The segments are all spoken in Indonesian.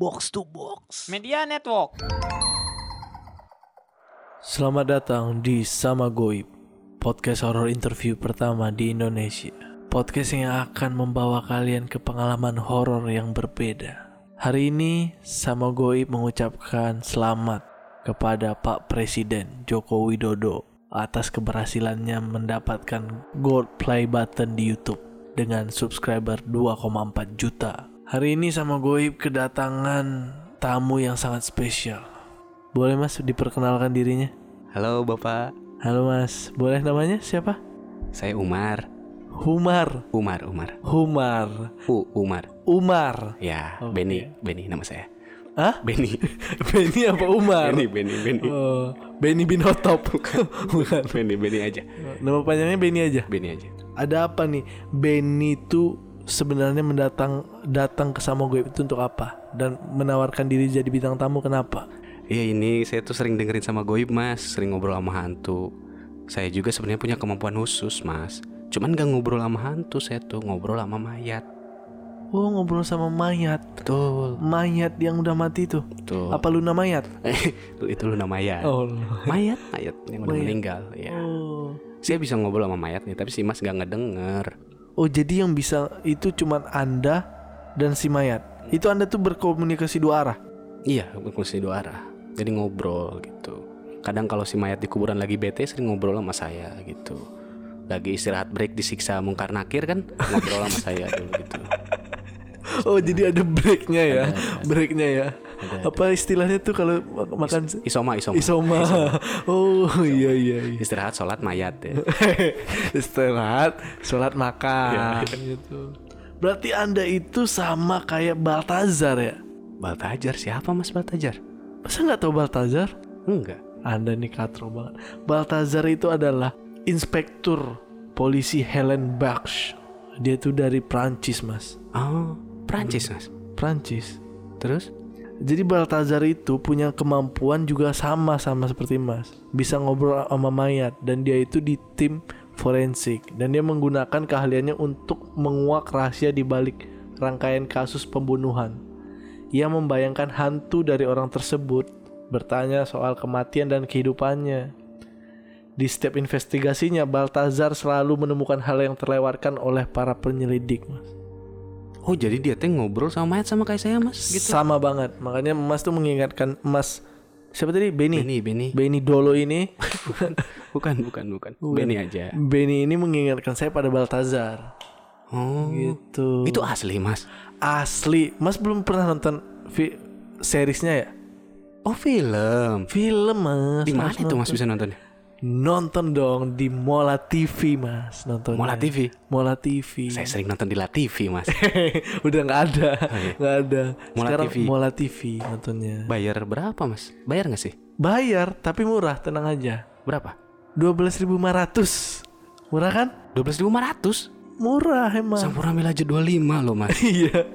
Box to Box. Media Network. Selamat datang di Sama Goib, podcast horror interview pertama di Indonesia. Podcast yang akan membawa kalian ke pengalaman horor yang berbeda. Hari ini Sama Goib mengucapkan selamat kepada Pak Presiden Joko Widodo atas keberhasilannya mendapatkan gold play button di YouTube dengan subscriber 2,4 juta. Hari ini sama Goib kedatangan tamu yang sangat spesial. Boleh mas diperkenalkan dirinya? Halo Bapak, Halo mas, boleh namanya siapa? saya Umar. Humar, Umar, Umar. Humar, U, Umar. Umar. Ya, Oke. Benny, Benny nama saya. Hah? Benny. Benny apa Umar? Benny, Benny, Benny. Oh, Benny bin Hotop. Bukan. Benny, Benny aja. Nama panjangnya Benny aja. Benny aja. Ada apa nih? Benny itu sebenarnya mendatang datang ke Sama Goib itu untuk apa? Dan menawarkan diri jadi bintang tamu kenapa? Iya ini saya tuh sering dengerin sama Goib mas, sering ngobrol sama hantu. Saya juga sebenarnya punya kemampuan khusus mas. Cuman gak ngobrol sama hantu, saya tuh ngobrol sama mayat. Oh ngobrol sama mayat Betul, Mayat yang udah mati tuh betul. Apa Luna mayat? itu lu nama mayat. Oh, Mayat, mayat yang udah Mayat. meninggal. Ya. oh. Saya bisa ngobrol sama mayat nih, tapi si mas gak ngedenger. Oh jadi yang bisa itu cuman anda dan si mayat Itu anda tuh berkomunikasi dua arah Iya, berfungsi dua arah. Jadi ngobrol gitu. Kadang kalau si mayat di kuburan lagi bete sering ngobrol sama saya gitu. Lagi istirahat break disiksa mungkar nakir kan ngobrol sama saya dulu gitu. Oh jadi ada breaknya ya. Breaknya ya Ada, Apa istilahnya tuh kalau mak- makan Isoma, isoma. Isoma Oh iya iya iya Istirahat sholat mayat ya. Istirahat Sholat makan Iya. gitu Berarti anda itu sama kayak Baltazar ya Baltajar siapa Mas Baltajar? Masa nggak tahu Baltazar? Enggak. Anda nih katro banget. Baltazar itu adalah inspektur polisi Helen Baksh. Dia tuh dari Prancis, Mas. Oh, Prancis Mas. Prancis. Terus? Jadi Baltazar itu punya kemampuan juga sama sama seperti Mas. Bisa ngobrol sama mayat dan dia itu di tim forensik dan dia menggunakan keahliannya untuk menguak rahasia di balik rangkaian kasus pembunuhan. Ia membayangkan hantu dari orang tersebut, bertanya soal kematian dan kehidupannya. Di setiap investigasinya, Baltazar selalu menemukan hal yang terlewatkan oleh para penyelidik, Mas. Oh, jadi dia teh ngobrol sama mayat sama kayak saya Mas gitu. Sama banget. Makanya Mas tuh mengingatkan Mas siapa tadi? Benny. Benny, Benny. Benny Dolo ini Bukan, bukan, bukan. Benny aja. Benny ini mengingatkan saya pada Baltazar. Oh. Gitu. Itu asli Mas. asli. Mas belum pernah nonton seriesnya ya? Oh, film. Film Mas. Di mana Harus itu Mas nonton. bisa nontonnya? Nonton dong di Mola TV Mas nonton. Mola TV. Mola TV. Saya sering nonton di La TV Mas. Udah nggak ada, iya. nggak ada. Mola Sekarang TV. Mola TV nontonnya. Bayar berapa mas? Bayar nggak sih? Bayar tapi murah, tenang aja. Berapa? 12.500. Murah kan? 12.500 Murah emang. Sampurna aja 25 loh mas Iya,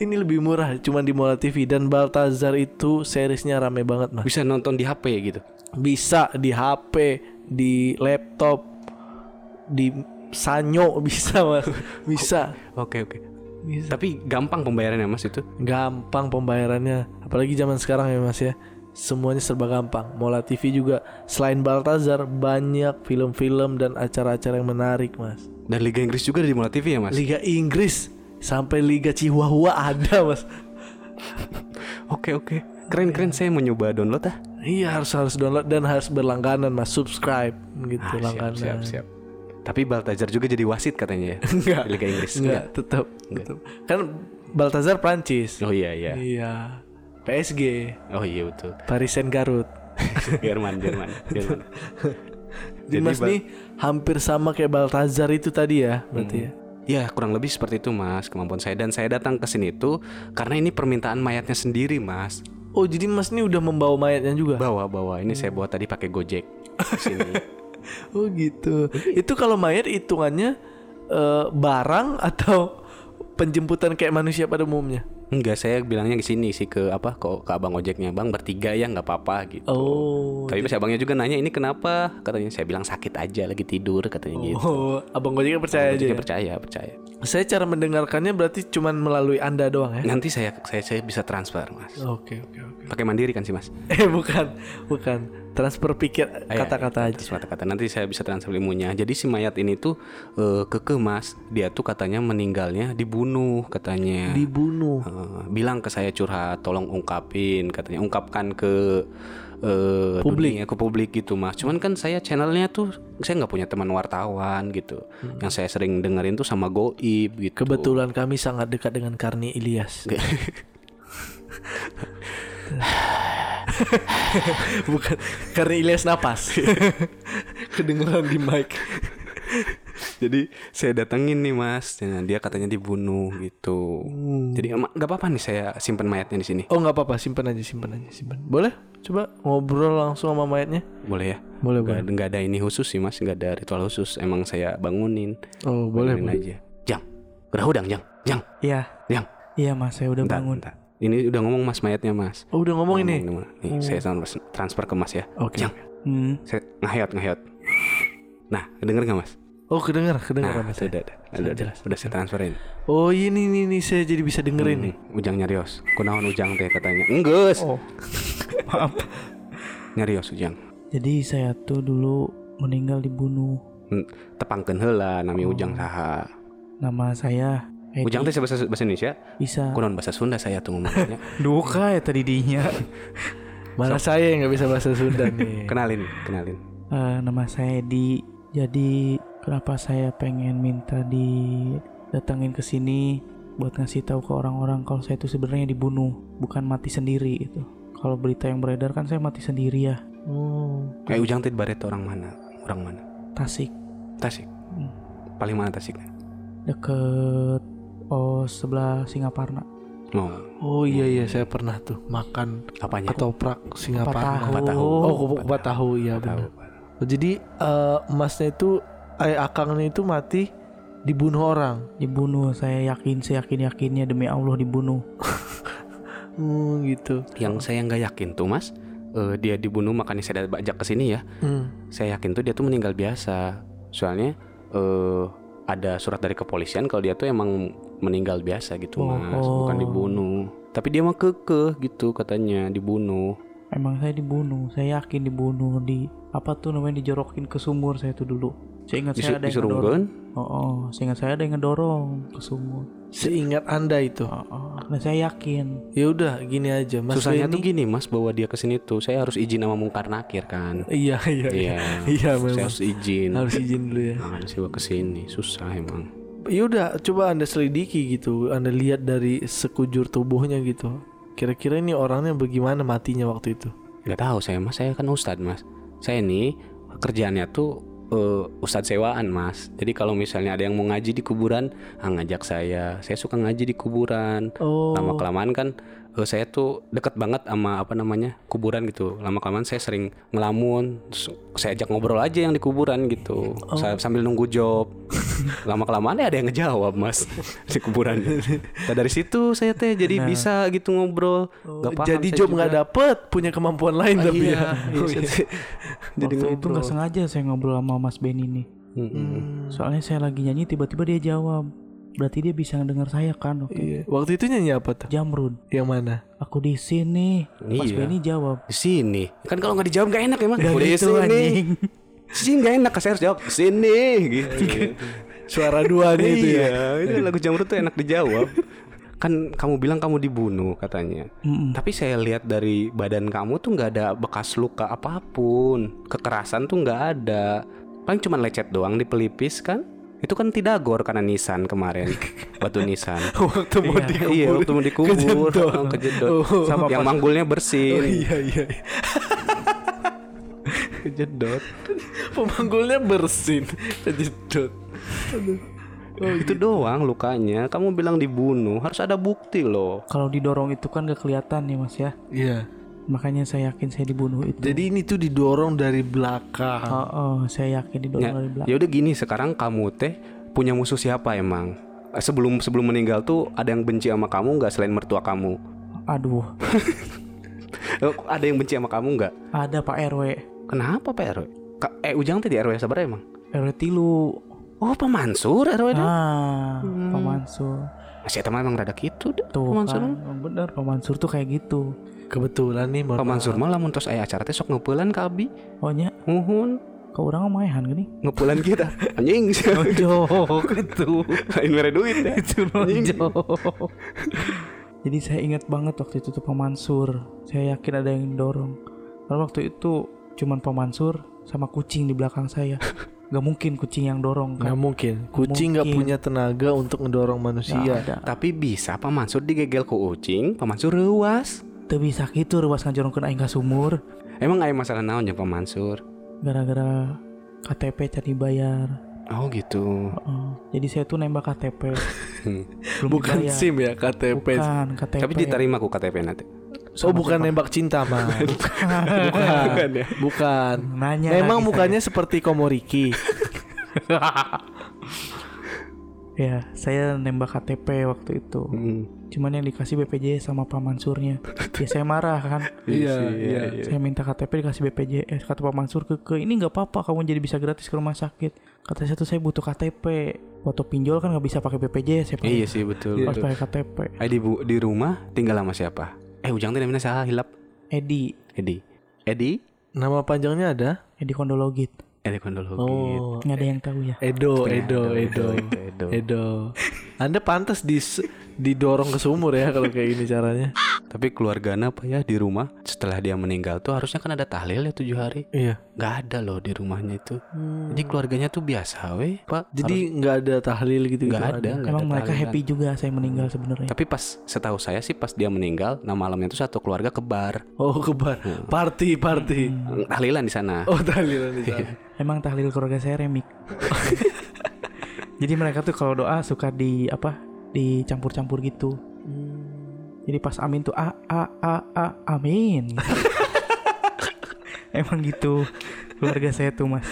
ini lebih murah, cuman di Mola TV dan Baltazar itu seriesnya rame banget mas. Bisa nonton di HP gitu Bisa di HP, di laptop, di sanyo bisa mas, bisa. Oke oke Bisa. Tapi gampang pembayarannya mas itu Gampang pembayarannya, apalagi zaman sekarang ya mas ya. Semuanya serba gampang. Mola TV juga selain Baltazar banyak film-film dan acara-acara yang menarik mas. Dan Liga Inggris juga ada di Mola TV ya mas? Liga Inggris sampai Liga Chihuahua ada mas. Oke oke Keren keren saya mau nyoba download ah Iya harus harus download dan harus berlangganan mas subscribe gitu Ah, siap, langganan. siap siap Tapi Baltajar juga jadi wasit katanya ya Enggak. Liga Inggris Enggak, tetap, tetap. Kan Baltazar Prancis. Oh iya iya Iya. PSG, Oh iya betul Paris Saint Garut. Jerman Jerman Jerman Jadi Mas nih hampir sama kayak Baltazar itu tadi ya, berarti ya. Ya kurang lebih seperti itu mas kemampuan saya dan saya datang ke sini tuh karena ini permintaan mayatnya sendiri mas Oh, jadi Mas nih udah membawa mayatnya juga. bawa bawa ini saya bawa tadi pakai gojek sini Oh, gitu. itu kalau mayat hitungannya eh, barang atau penjemputan kayak manusia pada umumnya? Enggak, saya bilangnya ke sini sih ke apa ke, ke abang ojeknya, bang bertiga ya nggak apa-apa gitu. Oh. Tapi si abangnya juga nanya ini kenapa? Katanya saya bilang sakit aja lagi tidur katanya gitu. Oh, abang Gojeknya percaya aja. Ojeknya ya? percaya percaya. Saya cara mendengarkannya berarti cuman melalui Anda doang ya? Nanti saya saya saya bisa transfer, Mas. Oke, oke, oke. Pakai mandiri kan sih, Mas? Eh, bukan. Bukan. Transfer pikir Ah, iya, kata-kata aja. Suatu kata nanti saya bisa transfer ilmunya. Jadi si mayat ini tuh eh, keke Mas. Dia tuh katanya meninggalnya dibunuh katanya. Dibunuh. Eh, bilang ke saya curhat, tolong ungkapin katanya, ungkapkan ke eh, Publik. dunia, ke publik gitu mas. Cuman kan saya channelnya tuh saya nggak punya teman wartawan gitu. Yang saya sering dengerin tuh sama Goib gitu. Kebetulan kami sangat dekat dengan Karni Ilyas. Bukan Karni Ilyas napas. Kedengeran di mic. Jadi saya datengin nih mas, Nah, dia katanya dibunuh gitu. Jadi emang nggak apa-apa nih saya simpen mayatnya di sini. Oh nggak apa-apa, simpan aja, simpan aja, simpan. Boleh? Coba ngobrol langsung sama mayatnya. Boleh ya? Boleh, Nggak, boleh. nggak ada ini khusus sih mas, nggak ada ritual khusus. Emang saya bangunin. Oh boleh, Bangunin boleh. aja. Jang, gerah udang jang, jang, Iya, jang. iya mas, saya udah Bentar, bangun. bentar. Ini udah ngomong mas mayatnya mas. Oh udah ngomong ini. Ngomong, Nih, saya trans- transfer ke mas ya. Oke. Jang, Hmm, saya ngehayat ngehayat. Nah, denger nggak mas? Oh kedengar, kedengar Nah, Mas. sudah, udah, udah, udah, udah saya transferin. Oh ini nih nih saya jadi bisa dengerin nih. Hmm, Ujang nyarios. Kunaon ujang teh katanya. Enggeus. oh, maaf. Nyarios ujang. Jadi saya tuh dulu meninggal dibunuh. Hmm, Tepangkeun heula nami ujang saha. Nama saya Edi. Ujang teh bahasa bahasa Indonesia. bisa Kunaon bahasa Sunda saya tuh ngomongnya. duka ya tadi dinya. Mana saya yang nggak bisa bahasa Sunda nih. kenalin, kenalin. Eh, nama saya Edi. Jadi kenapa saya pengen minta didatengin ke sini buat ngasih tahu ke orang-orang kalau saya itu sebenarnya dibunuh, bukan mati sendiri itu. Kalau berita yang beredar kan saya mati sendiri ya. Oh. Eh ujang teh baret orang mana? Orang mana? Tasik Tasik. Hmm. Paling mana Tasik? deket oh sebelah Singaparna. Oh, Oh iya iya saya pernah tuh makan apanya? ketoprak Singaparna. Kupat tahu. Oh kupat kupat tahu iya benar. Jadi eh, emasnya itu eh akangnya itu mati dibunuh orang. Dibunuh, saya yakin, saya yakin yakinnya demi Allah dibunuh. Hmm gitu. Yang saya nggak yakin tuh mas, eh, dia dibunuh makanya saya bajak ke sini ya. Hmm. Saya yakin tuh dia tuh meninggal biasa. Soalnya eh ada surat dari kepolisian kalau dia tuh emang meninggal biasa gitu Oh. mas, bukan dibunuh. Tapi dia mah kekeh gitu katanya dibunuh. Emang saya dibunuh, saya yakin dibunuh di apa tuh namanya dijorokin ke sumur saya tuh dulu. Saya ingat saya ada yang ngedorong. Disurungkeun. Oh, oh, saya ingat saya ada yang ngedorong ke sumur. Seingat anda itu. Oh, oh. Nah saya yakin. Ya udah gini aja Mas Susahnya tuh Benny- gini mas bawa dia ke sini tuh saya harus izin sama Mungkar Nakir kan. Iya iya iya. Iya. Iya Saya memang harus izin. harus izin dulu ya. Nah, harus bawa ke sini susah emang. Ya udah coba anda selidiki gitu. Anda lihat dari sekujur tubuhnya gitu. Kira-kira ini orangnya bagaimana matinya waktu itu? Gak tahu saya mas, saya kan ustadz mas. Saya ini kerjaannya tuh eh, ustadz sewaan mas. Jadi kalau misalnya ada yang mau ngaji di kuburan, ah, ngajak saya. Saya suka ngaji di kuburan. Oh. Lama kelamaan kan eh, saya tuh deket banget sama apa namanya kuburan gitu. Lama kelamaan saya sering ngelamun. Saya ajak ngobrol aja yang di kuburan gitu. Saya sambil nunggu job. Lama kelamaan ya ada yang ngejawab mas di kuburan. Nah, dari situ saya teh jadi bisa gitu ngobrol. Gak paham Jadi job nggak dapet punya kemampuan lain Ah, tapi iya, ya. iya, Oh, iya. jadi Waktu itu nggak sengaja saya ngobrol sama Mas Benny nih. Mm-mm. Soalnya saya lagi nyanyi tiba-tiba dia jawab. Berarti dia bisa ngedengar saya kan? Oke. Iya. Waktu itu nyanyi apa tuh? Jamrud, Yang mana? aku di sini. Mas Iya. Benny jawab. Di sini. Kan kalau nggak dijawab nggak enak emang. Gak di gitu sini. anjing. Sini nggak enak. Saya harus jawab. Sini gitu. Suara duanya itu ya. Iya, itu lagu jamrut tuh enak dijawab. Kan kamu bilang kamu dibunuh katanya. Mm-mm. Tapi saya lihat dari badan kamu tuh nggak ada bekas luka apa pun. Kekerasan tuh nggak ada. Paling cuma lecet doang di pelipis kan. Itu kan tidak gor karena nisan kemarin. Batu nisan. Waktu mau Iya, dikubur. Iya, waktu mau dikubur, kejedot. oh, kejedot. Oh. Sama yang manggulnya bersih. Oh iya iya. kejedot. Pemanggulnya bersin. Kejedot. Oh, itu doang lukanya. Kamu bilang dibunuh, harus ada bukti loh. Kalau didorong itu kan gak kelihatan ya Mas ya. Iya. Makanya saya yakin saya dibunuh itu. Jadi ini tuh didorong dari belakang. Oh, oh, saya yakin didorong Ya, dari belakang. ya udah gini, sekarang kamu teh punya musuh siapa emang? Eh, Sebelum sebelum meninggal tuh ada yang benci sama kamu nggak selain mertua kamu? Aduh, Eh, Ada yang benci sama kamu nggak? ada Pak RW. Kenapa Pak RW? Ka- eh Ujang teh di RW sabar emang? RW tilu. Oh Pak Mansur RW dah. Ah, Pak Pak Mansur. Masih eta mah emang rada gitu dah. Tuh Pak Mansur. kan, bener Pak Mansur tuh kayak gitu. Kebetulan nih Pak Mansur mah lamun tos aya acara teh sok ngeupelan ka abi. Oh nya, Muhun. ke orang mah maehan gini. Ngeupelan kita. Anjing. Jok itu. Lain mere duit ya. itu. Jadi saya ingat banget waktu itu tuh Pak Mansur. Saya yakin ada yang dorong. Karena waktu itu cuman Pak Mansur sama kucing di belakang saya. Gak mungkin kucing yang dorong kan. mungkin. Kucing Mungkin. punya tenaga untuk ngedorong manusia. Tapi bisa Pak Mansur digegel ku ucing, Pak Mansur ruas. Teu bisa gitu ruas ngajorongkeun aing ka sumur. Emang aya masalah naon ya Pak Mansur? Gara-gara KTP cari bayar. Oh gitu. Heeh. jadi saya tuh nembak KTP. Belum Bukan dibayar. SIM ya KTP. Bukan KTP. Tapi diterima ku KTP nanti. Oh bukan nembak cinta mah. Bukan. bukan. ya. Bukan. Nanya Memang mukanya seperti Komoriki. Ya, saya nembak KTP waktu itu. Hmm. Cuman yang dikasih BPJS sama Pak Mansurnya. Ya saya marah kan. Iya, sih, iya. Saya minta KTP dikasih BPJS. Kata Pak Mansur ke, ke ini nggak apa-apa kamu jadi bisa gratis ke rumah sakit. Kata saya tuh saya butuh KTP. Foto pinjol kan nggak bisa pakai BPJS ya Pak. Iya sih betul. Harus pakai KTP. Eh di, bu- di rumah tinggal sama siapa? Eh ujang teh namanya saha hilap? Edi, Edi. Edi? Nama panjangnya ada? Edi Kondologit. Kondologit. Oh, Nggak ada yang tahu ya. Edo, Edo, Edo, Edo, Edo. Edo. Anda pantas dis didorong ke sumur ya kalau kayak gini caranya. Tapi keluarganya apa ya di rumah setelah dia meninggal tuh harusnya kan ada tahlil ya tujuh hari. Iya. Nggak ada loh di rumahnya itu. Jadi keluarganya tuh biasa weh pak. Jadi nggak ada tahlil gitu nggak ada. nggak Emang ada mereka tahlilan. happy juga saya meninggal sebenarnya. Tapi pas setahu saya sih pas dia meninggal, nah malamnya itu satu keluarga kebar. Oh kebar. Party, party. Tahlilan di sana. Oh tahlilan di sana. Emang tahlil keluarga saya remik. Jadi mereka tuh kalau doa suka di apa? Dicampur-campur gitu. Jadi pas amin tuh a a a a amin. Emang gitu keluarga saya tuh mas.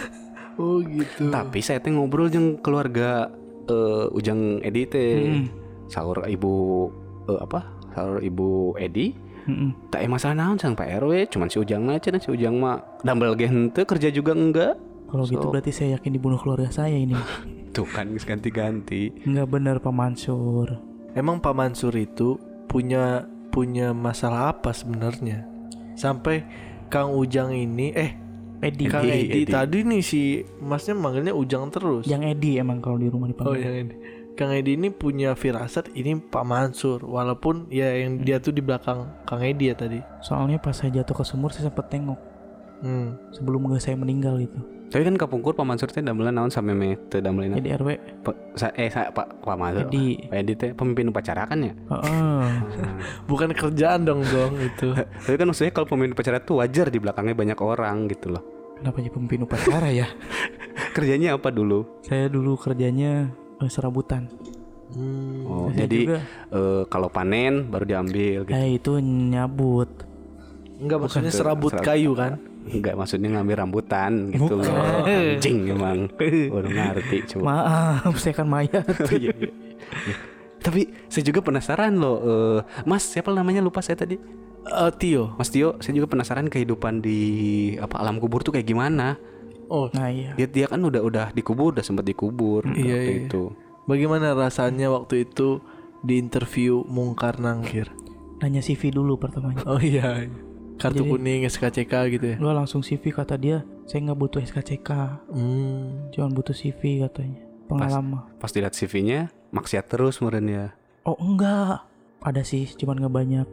Oh gitu. Tapi saya teh ngobrol jeung keluarga eh, Ujang Edi teh. Mm-mm. Sahur ibu eh, apa? Sahur ibu Edi. Mm-mm. Tak emang masalah naon sang Pak RW, cuman si Ujang aja si Ujang mah dambel ge henteu kerja juga enggak. Kalau gitu So- berarti saya yakin dibunuh keluarga saya ini. Tuh kan ganti-ganti. Enggak benar Pak Mansur. Emang Pak Mansur itu punya punya masalah apa sebenarnya? Sampai Kang Ujang ini eh Edi. Kang Edi, Edi, Edi. tadi nih si Masnya manggilnya Ujang terus. Yang Edi emang kalau di rumah dipanggil. Oh yang ini. Kang Edi ini punya firasat ini Pak Mansur walaupun ya yang dia tuh di belakang Kang Edi ya tadi. Soalnya pas saya jatuh ke sumur saya sempet tengok Hmm. sebelum nggak saya meninggal gitu. Tapi kan kapungkur Pak Mansur teh damelan naon sampe me teu damelina. Jadi RW Pa- sa- eh sa- Pak Pak Mansur. Edi. Pak Edi teh pemimpin upacara kan ya? Heeh. Bukan kerjaan dong dong itu. Tapi kan maksudnya kalau pemimpin upacara tuh wajar di belakangnya banyak orang gitu loh. Kenapa jadi pemimpin upacara ya? Kerjanya apa dulu? Saya dulu kerjanya eh, serabutan. Hmm. Oh, Saya jadi eh, kalau panen baru diambil gitu. eh itu nyabut. Enggak maksudnya Bukan, serabut serabut. kayu kan? Enggak maksudnya ngambil rambutan gitu Bukan. loh. Anjing emang. Udah ngerti coba. Maaf, saya kan mayat. Iya, iya. Iya. Tapi saya juga penasaran loh, eh, Mas siapa namanya lupa saya tadi. Eh, Tio. Mas Tio, saya juga penasaran kehidupan di apa alam kubur tuh kayak gimana. Oh, Nah iya. Dia dia kan udah udah dikubur, udah sempat dikubur Iya, waktu iya. itu. bagaimana rasanya waktu itu di interview Mungkar Nangkir? Nanya CV dulu pertamanya. Oh iya. Kartu Jadi- kuning SKCK gitu ya. Gua langsung CV kata dia, saya nggak butuh SKCK, Hmm. cuma butuh CV katanya. Pengalaman. Pas dilihat CV-nya, maksiat terus meren ya. Oh enggak, ada sih, cuman nggak banyak.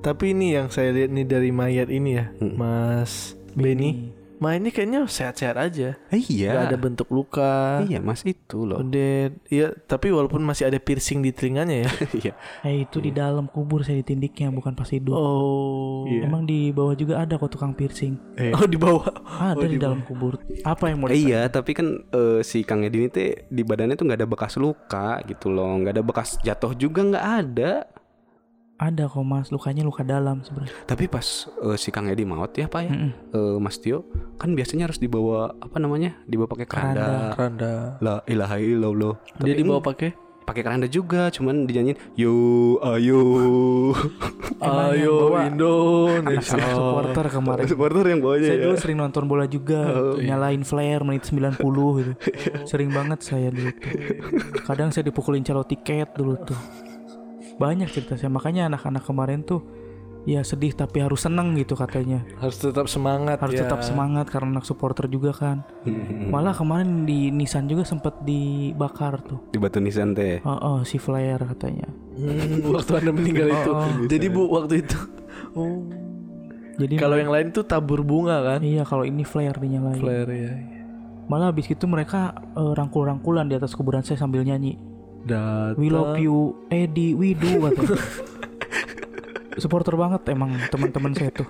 Tapi ini yang saya lihat nih dari mayat ini ya, Hmm. Mas Benny. Ma ini kayaknya sehat-sehat aja. iya. Gak ada bentuk luka. Iya, Mas itu loh. Udah, iya. Tapi walaupun masih ada piercing di telinganya ya. Iya. Eh itu di dalam kubur saya ditindiknya, bukan pas hidup. Oh. Emang di bawah juga ada kok tukang piercing. Oh di bawah. Ada Oh, di di dalam kubur. Apa yang mau Eh, iya, tapi kan eh, si Kang Edi ini teh di badannya tuh nggak ada bekas luka gitu loh, nggak ada bekas jatuh juga nggak ada. Ada kok mas, lukanya luka dalam sebenarnya. Tapi pas eh, si Kang Edi maut ya pak ya, Mm-mm. eh, Mas Tio kan biasanya harus dibawa apa namanya, dibawa pakai keranda. Keranda. La ilaha illallah. Dia Tapi dibawa pakai pakai keranda juga, cuman dinyanyiin yo ayo. Ayo Indonesia. anak-anak supporter kemarin Supporter yang bawanya saya ya. dulu sering nonton bola juga nyalain flare menit 90 gitu sering banget saya dulu tuh kadang saya dipukulin calo tiket dulu tuh banyak cerita saya makanya anak-anak kemarin tuh ya sedih tapi harus seneng gitu katanya Harus tetap semangat harus ya. tetap semangat karena anak supporter juga kan malah kemarin di Nissan juga sempat dibakar tuh Di Batu Nisan teh. oh, oh, si flare katanya Hmm, waktu anda meninggal itu. Oh, oh. Jadi bu waktu itu. Oh. jadi Kalau yang lain tuh tabur bunga kan? iya kalau ini flare dinyalain Flare ya. malah habis itu mereka eh, rangkul-rangkulan di atas kuburan saya sambil nyanyi Datang. We love you, Eddie, we do katanya. Supporter banget emang teman-teman saya tuh.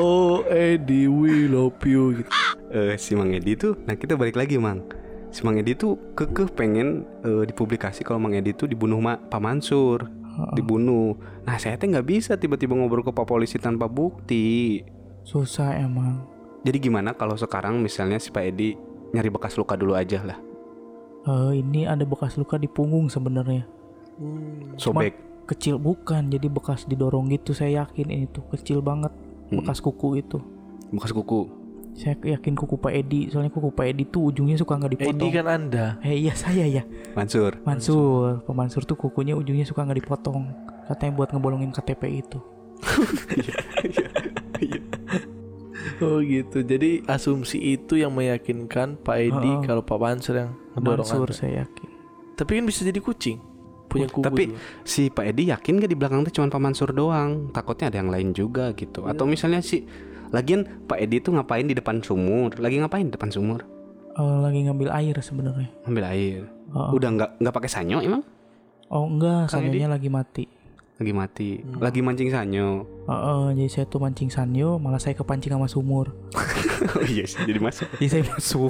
Oh Eddie we love you gitu. Eh, si Mang Edi tuh, nah kita balik lagi Mang. Si Mang Edi tuh kekeh pengen eh, dipublikasi kalau Mang Edi tuh dibunuh ma Pak Mansur, dibunuh. Nah saya teh nggak bisa tiba-tiba ngobrol ke Pak Polisi tanpa bukti. Susah emang. Jadi gimana kalau sekarang misalnya si Pak Edi nyari bekas luka dulu aja lah, Eh, ini ada bekas luka di punggung sebenarnya. sobek. Kecil bukan, jadi bekas didorong gitu. Saya yakin ini tuh kecil banget bekas kuku itu. bekas kuku. Saya yakin kuku Pak Edi, soalnya kuku Pak Edi tuh ujungnya suka nggak dipotong. Eddie kan anda. Eh iya saya ya. Mansur. Mansur, Pak Mansur tuh kukunya ujungnya suka nggak dipotong. Katanya buat ngebolongin KTP itu. Oh gitu. Jadi asumsi itu yang meyakinkan Pak Edi Oh. kalau Pak Mansur yang ngedorong Mansur anda. saya yakin. Tapi kan bisa jadi kucing. Punya kuku. Tapi dua. si Pak Edi yakin gak di belakang tuh cuma Pak Mansur doang? Takutnya ada yang lain juga gitu. Atau misalnya si lagian Pak Edi tuh ngapain di depan sumur? Lagi ngapain di depan sumur? Eh, lagi ngambil air sebenarnya. Ambil air. Oh, Udah nggak nggak pakai sanyo emang? oh enggak, sanyonya lagi mati. Lagi mati. Lagi mancing sanyo. Oh, oh, jadi saya tuh mancing sanyo, malah saya kepancing sama sumur. oh iya sih, jadi masuk. Jadi saya masuk.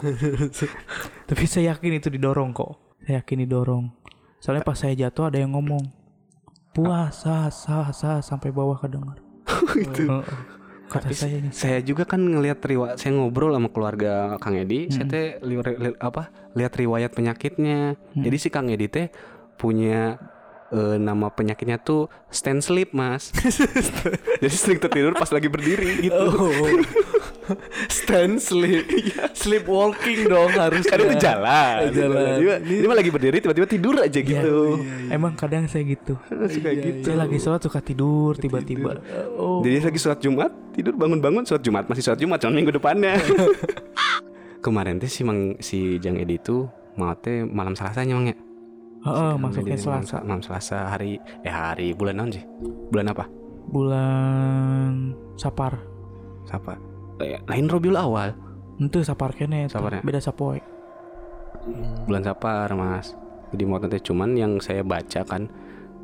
Tapi saya yakin itu didorong kok. Saya yakin didorong. Soalnya pas saya jatuh ada yang ngomong puasa sah sah sampai bawah kedengar. itu. Oh. Kata saya ini. Saya juga kan ngelihat riwayat saya ngobrol sama keluarga Kang Edi, saya Hmm. teh li- li- apa? lihat riwayat penyakitnya. Hmm. Jadi si Kang Edi teh punya eh, nama penyakitnya tuh stand sleep, Mas. Jadi sering tertidur pas lagi berdiri gitu. Oh. Stand sleep. Sleepwalking dong harus. Kan itu jalan. Iya. Jalan. Dia, dia mah lagi berdiri tiba-tiba tidur aja gitu. Emang kadang saya gitu. Suka gitu. Saya lagi sholat suka tidur tiba-tiba. Oh. Jadi lagi sholat Jumat, tidur bangun-bangun sholat Jumat, masih sholat Jumat, cuma minggu depannya. Kemarin teh si Mang si Jang Edi itu mau teh malam Selasanya Mang ya. Heeh, masuknya Selasa. Malam Selasa hari eh hari bulan naon sih? Bulan apa? Bulan Sapar. Siapa? Eh, lain Robiul Awal. Itu Sapar kene. Saparnya. Beda Sapoe. Bulan Sapar, Mas. Jadi mau teh cuman yang saya baca kan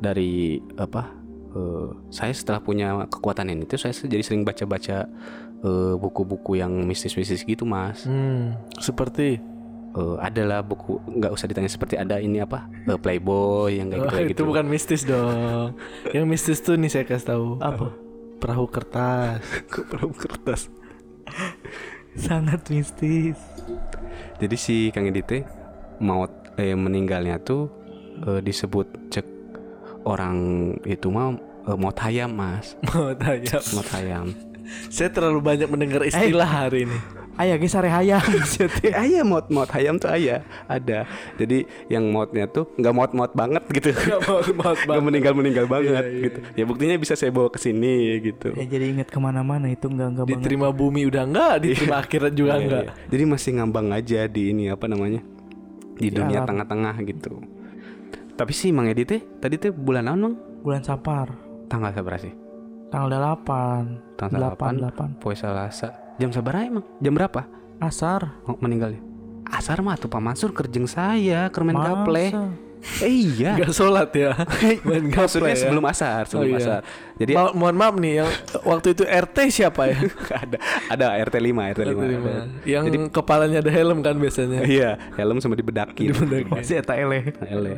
dari apa? eh, saya setelah punya kekuatan ini tuh saya jadi sering baca-baca eh, buku-buku yang mistis-mistis gitu, Mas. Hmm, seperti Eh, adalah buku nggak usah ditanya seperti ada ini apa eh, Playboy yang kayak gitu, Oh, kayak itu gitu. bukan mistis dong. Yang mistis tuh nih saya kasih tahu. Apa? Perahu kertas. perahu kertas. Sangat mistis. Jadi si Kang Edi teh maut eh meninggalnya tuh eh, disebut cek orang itu mah eh, maut hayam mas Mau tanya. maut hayam. Saya terlalu banyak mendengar istilah hari ini. Ayah geus sare hayang. Eh ayah maut maut hayam tuh ayah ada. Jadi yang mautnya tuh nggak maut maut banget gitu. Nggak meninggal meninggal banget Iya, iya, gitu. Ya buktinya bisa saya bawa ke sini gitu. ya jadi inget ke mana-mana itu enggak enggak banget. Diterima bumi udah enggak, diterima akhirat juga Iya, enggak. iya. Jadi masih ngambang aja di ini apa namanya di dunia alam. tengah-tengah gitu. Tapi sih Mang Edi teh tadi teh bulan naon Mang? Bulan Sapar. Tanggal berapa sih? Tanggal 8. Tanggal 8. 8. Poe Selasa. Jam sabar emang? Jam berapa? Asar. Oh, meninggalnya. Asar mah tuh Pak Mansur kerjeng saya kermen gaple. Eh iya. Enggak sholat ya. Main gaple Maksudnya ya. sebelum asar, sebelum Oh, iya. asar. Jadi Ma- mohon maaf nih yang waktu itu RT siapa ya? ada ada RT 5, RT 5. Yang Jadi kepalanya ada helm kan biasanya. iya, helm sama dibedakin. Dibedakin. Masih eta eleh. Ele.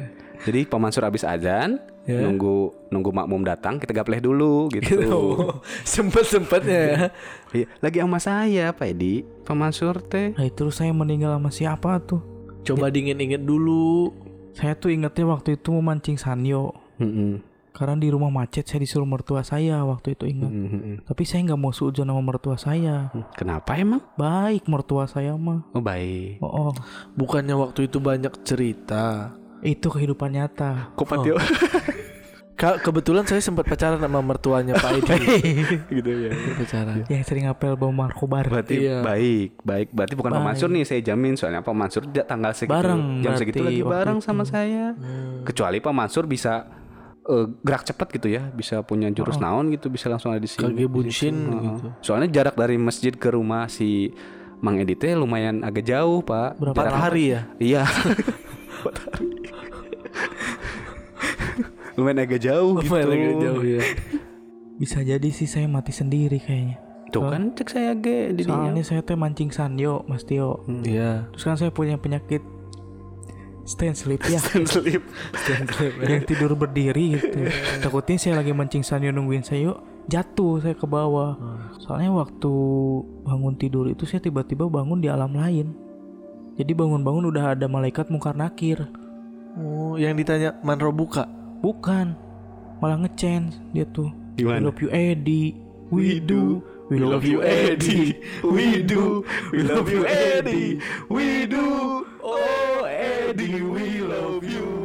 Jadi Pak Mansur habis azan, Ya. nunggu nunggu makmum datang, kita gapleh dulu gitu. Gitu. Sempet-sempetnya ya. Iya, lagi sama saya Pak Edi, Pak Mansur teh. Nah terus saya meninggal sama siapa tuh? Coba dingin-dingin dulu. Saya tuh ingetnya waktu itu mau mancing sanyo. Mm-mm. Karena di rumah macet saya disuruh mertua saya waktu itu ingat. Mm-mm. Tapi saya nggak mau suudzon sama mertua saya. Kenapa emang? Baik mertua saya mah. Oh baik. Oh, oh. Bukannya waktu itu banyak cerita. Itu kehidupan nyata. Kok patio Kak, kebetulan saya sempat pacaran sama mertuanya Pak Edi. gitu ya. pacaran. Yang sering apel bau markobar. Berarti Iya. baik, baik. Berarti bukan Pak. Mansur nih, saya jamin soalnya Pak Mansur ja- tanggal segitu, Bareng jam segitu lagi bareng itu. sama saya. Hmm. Kecuali Pak Mansur bisa eh, gerak cepat gitu ya, bisa punya jurus naon gitu, bisa langsung ada di sini. Kage buncin Heeh. gitu. Soalnya jarak dari masjid ke rumah si Mang Edi teh lumayan agak jauh, Pak. Berapa Jarak- hari ya? Iya. lumayan agak jauh gitu. Lumayan agak jauh ya. Bisa jadi sih saya mati sendiri kayaknya. Tuh kan cek saya ge di Soalnya saya teh mancing sanyo, Mas Tio. Iya. Terus kan saya punya penyakit stand sleep ya. sleep. yang tidur berdiri gitu. Takutnya saya lagi mancing sanyo nungguin saya jatuh saya ke bawah. Soalnya waktu bangun tidur itu saya tiba-tiba bangun di alam lain. Jadi bangun-bangun udah ada malaikat mungkar nakir. Oh, yang ditanya Manro buka. Bukan. Malah ngechance dia tuh. We Gimana? love you Eddie. We do. We love you Eddie. We do. We love you Eddie. We do. Oh Eddie, we love you.